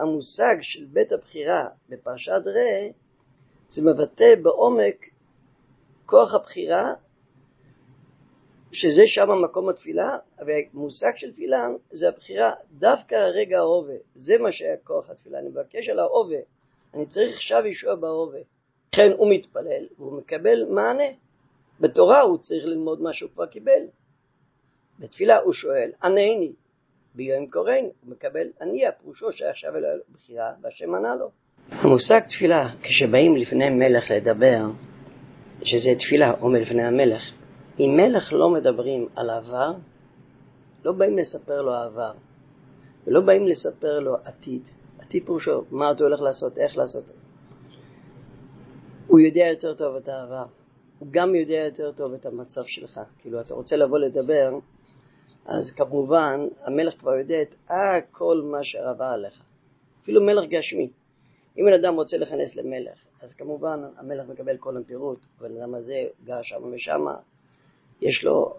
המושג של בית הבחירה בפרשת ראה, זה מבטא בעומק כוח הבחירה, שזה שם מקום התפילה, והמושג של תפילה זה הבחירה דווקא הרגע ההווה, זה מה שהיה כוח התפילה, אני מבקש על ההווה, אני צריך עכשיו ישוע בהווה. לכן הוא מתפלל והוא מקבל מענה. בתורה הוא צריך ללמוד מה שהוא כבר קיבל. בתפילה הוא שואל, ענני, ביום קוראין, הוא מקבל עניה, פירושו שעכשיו אלוהי בחירה, והשם ענה לו. המושג תפילה, כשבאים לפני מלך לדבר, שזה תפילה עומד לפני המלך, אם מלך לא מדברים על העבר, לא באים לספר לו העבר, ולא באים לספר לו עתיד. עתיד פירושו, מה אתה הולך לעשות, איך לעשות. הוא יודע יותר טוב את העבר, הוא גם יודע יותר טוב את המצב שלך. כאילו, אתה רוצה לבוא לדבר, אז כמובן, המלך כבר יודע את הכל מה שרבה עליך. אפילו מלך גשמי. אם בן אדם רוצה להיכנס למלך, אז כמובן המלך מקבל כל הפירוט, הבן אדם הזה גר שם ושם, יש לו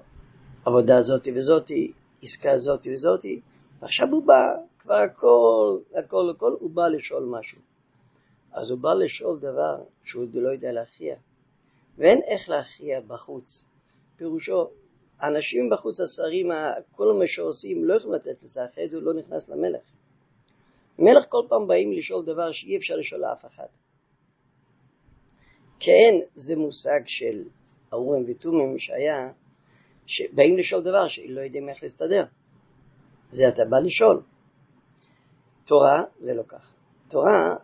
עבודה זאתי וזאתי, עסקה זאתי וזאתי, ועכשיו הוא בא, כבר הכל, הכל, הכל, הוא בא לשאול משהו. אז הוא בא לשאול דבר שהוא לא יודע להכריע. ואין איך להכריע בחוץ. פירושו, האנשים בחוץ, השרים, כל מה שעושים, לא יכולים לתת לזה, אחרי זה הוא לא נכנס למלך. מלך כל פעם באים לשאול דבר שאי אפשר לשאול לאף אחד. כן, זה מושג של האורים ותומים שהיה, שבאים לשאול דבר שלא יודעים איך להסתדר. זה אתה בא לשאול. תורה זה לא כך. תורה,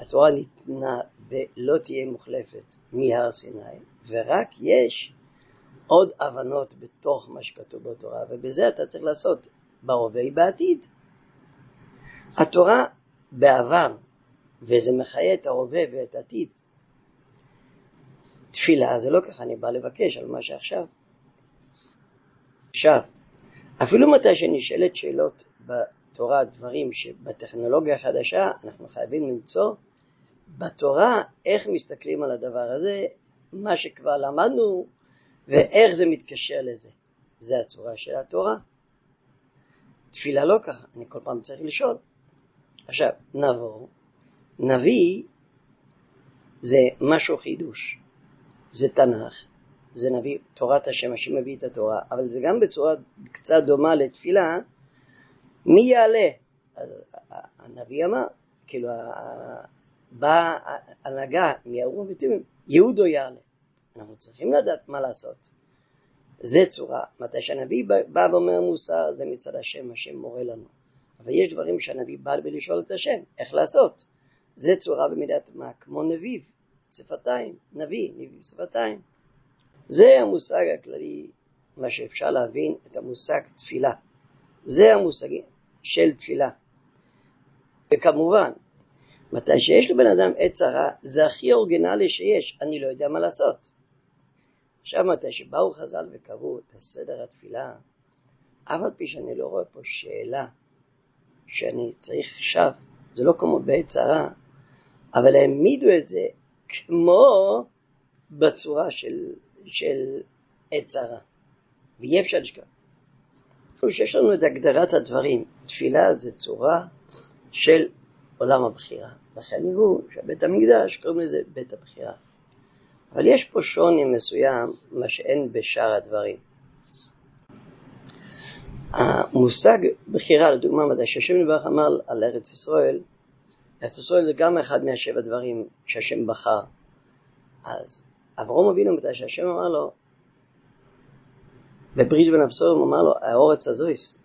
התורה ניתנה ולא תהיה מוחלפת מהר סיני, ורק יש עוד הבנות בתוך מה שכתוב בתורה, ובזה אתה צריך לעשות בהווה בעתיד. התורה בעבר, וזה מחיה את ההווה ואת העתיד. תפילה זה לא ככה, אני בא לבקש על מה שעכשיו. עכשיו, אפילו מתי שנשאלת שאלות בתורה, דברים שבטכנולוגיה החדשה, אנחנו חייבים למצוא בתורה איך מסתכלים על הדבר הזה, מה שכבר למדנו ואיך זה מתקשר לזה. זה הצורה של התורה. תפילה לא ככה, אני כל פעם צריך לשאול. עכשיו, נעבור. נביא זה משהו חידוש, זה תנ"ך, זה נביא תורת השם, השם מביא את התורה, אבל זה גם בצורה קצת דומה לתפילה, מי יעלה? הנביא אמר, כאילו, באה הנהגה ותיאומים, יהודו יעלה. אנחנו צריכים לדעת מה לעשות. זה צורה, מתי שהנביא בא ואומר מוסר, זה מצד השם, השם מורה לנו. אבל יש דברים שהנביא בא בלשאול את השם, איך לעשות. זה צורה במידת מה, כמו נביב, שפתיים, נביא, נביא שפתיים. זה המושג הכללי, מה שאפשר להבין, את המושג תפילה. זה המושג של תפילה. וכמובן, מתי שיש לבן אדם עת צרה, זה הכי אורגינלי שיש, אני לא יודע מה לעשות. עכשיו מתי שבאו חז"ל וקבעו את הסדר התפילה, אף על פי שאני לא רואה פה שאלה שאני צריך עכשיו, זה לא כמו בעת צרה, אבל העמידו את זה כמו בצורה של, של עת צרה, ואי אפשר לשכוח. שיש לנו את הגדרת הדברים, תפילה זה צורה של עולם הבחירה. לכן יראו שבית המקדש קוראים לזה בית הבחירה. אבל יש פה שוני מסוים, מה שאין בשאר הדברים. המושג בחירה, לדוגמה, מתי שהשם נברך אמר על ארץ ישראל, ארץ ישראל זה גם אחד מהשבע דברים שהשם בחר. אז אברום אבינו, מתי שהשם אמר לו, בברית בין הבשורים אמר לו, האורץ הזויס.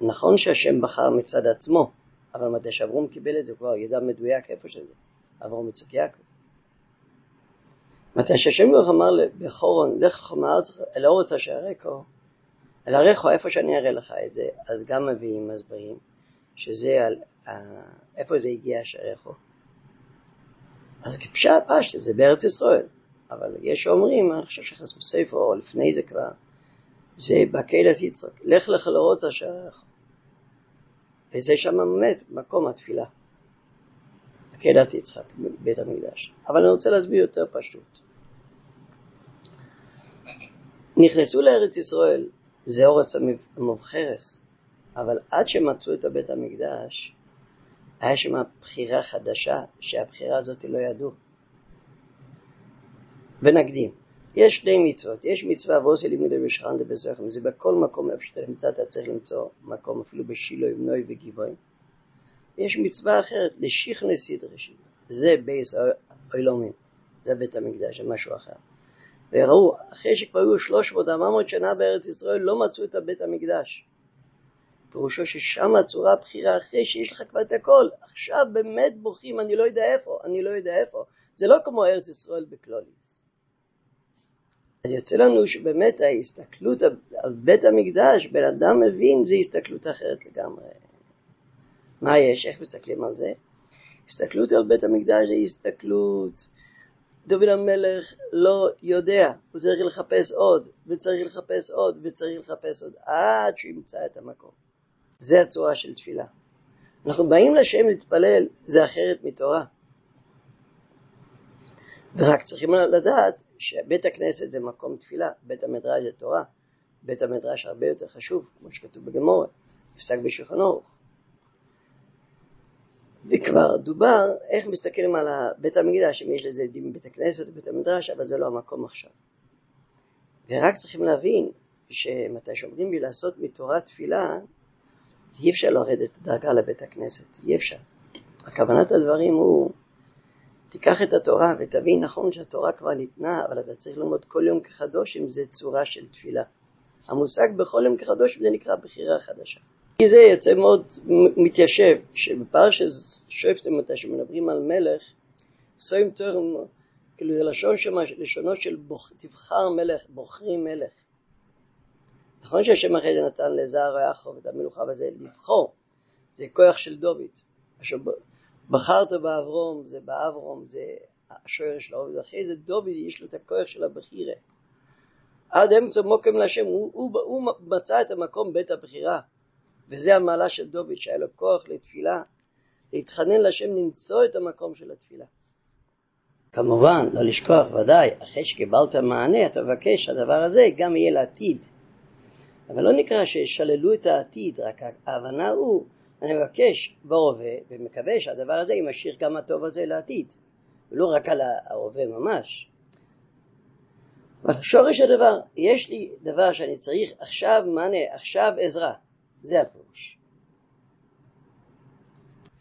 נכון שהשם בחר מצד עצמו, אבל מתי שאברום קיבל את זה, כבר ידע מדויק איפה שזה. אברום יצחק יעקב. מתי שהשם ברוך אמר לבחורון, לך אל האורץ אשר אראכו, אל אראכו, איפה שאני אראה לך את זה, אז גם מביאים מסברים, שזה על, איפה זה הגיע אשר אראכו. אז כפשט פשט, זה בארץ ישראל, אבל יש שאומרים, אני חושב שחס בספר, או לפני זה כבר, זה בקהילת יצחק, לך לך לאורץ אשר אראכו. וזה שם באמת מקום התפילה. עקדת יצחק, בית המקדש. אבל אני רוצה להסביר יותר פשוט. נכנסו לארץ ישראל, זה אורץ המובחרס, אבל עד שמצאו את הבית המקדש, היה שם בחירה חדשה, שהבחירה הזאת לא ידעו. ונקדים. יש שני מצוות, יש מצווה ועושה לימודי ושכן דבזכם, זה בכל מקום איפה שאתה נמצא אתה צריך למצוא מקום, אפילו בשילה, עם נוי וגיבוי. יש מצווה אחרת, לשיכנה סדרי שילה, זה בייס אוילומים, זה בית המקדש, זה משהו אחר. וראו, אחרי שכבר היו 300-400 שנה בארץ ישראל, לא מצאו את הבית המקדש. פירושו ששם הצורה הבחירה אחרי שיש לך כבר את הכל. עכשיו באמת בוכים, אני לא יודע איפה, אני לא יודע איפה. זה לא כמו ארץ ישראל בקלוליס. אז יוצא לנו שבאמת ההסתכלות על בית המקדש, בן אדם מבין, זה הסתכלות אחרת לגמרי. מה יש? איך מסתכלים על זה? הסתכלות על בית המקדש זה הסתכלות. דוד המלך לא יודע, הוא צריך לחפש עוד, וצריך לחפש עוד, וצריך לחפש עוד, עד שהוא ימצא את המקום. זה הצורה של תפילה. אנחנו באים לשם להתפלל, זה אחרת מתורה. ורק צריכים לדעת שבית הכנסת זה מקום תפילה, בית המדרש זה תורה, בית המדרש הרבה יותר חשוב, כמו שכתוב בגמורת, נפסק בשולחן אורך. וכבר דובר איך מסתכלים על בית המקדש, אם יש לזה דין בבית הכנסת ובית המדרש, אבל זה לא המקום עכשיו. ורק צריכים להבין שמתי שאומרים לי לעשות מתורה תפילה, אי אפשר לרדת דרגה לבית הכנסת, אי אפשר. הכוונת הדברים הוא, תיקח את התורה ותבין נכון שהתורה כבר ניתנה, אבל אתה צריך ללמוד כל יום כחדוש אם זה צורה של תפילה. המושג בכל יום כחדוש זה נקרא בחירה חדשה. כי זה יוצא מאוד מתיישב, שבפרשת שופטים מתי שמדברים על מלך, סוים תורם, כאילו זה לשון שמה, לשונו של בוח, תבחר מלך, בוחרים מלך. נכון שהשם אחרי זה נתן לזער ויעקב את המלוכה וזה לבחור, זה כוח של דוד. אשר בחרת באברום, זה באברום, זה השוער של העובד, אחרי זה דוד יש לו את הכוח של הבחירה. עד אמצע מוקם להשם, הוא, הוא, הוא מצא את המקום בית הבחירה, וזה המעלה של דוד, שהיה לו כוח לתפילה, להתחנן להשם למצוא את המקום של התפילה. כמובן, לא לשכוח, ודאי, אחרי שקיבלת מענה, אתה מבקש שהדבר הזה גם יהיה לעתיד. אבל לא נקרא שישללו את העתיד, רק ההבנה הוא, אני מבקש בהווה ומקווה שהדבר הזה יימשך גם הטוב הזה לעתיד, ולא רק על ההווה ממש. אבל שורש הדבר, יש לי דבר שאני צריך עכשיו מענה, עכשיו עזרה, זה הפירוש.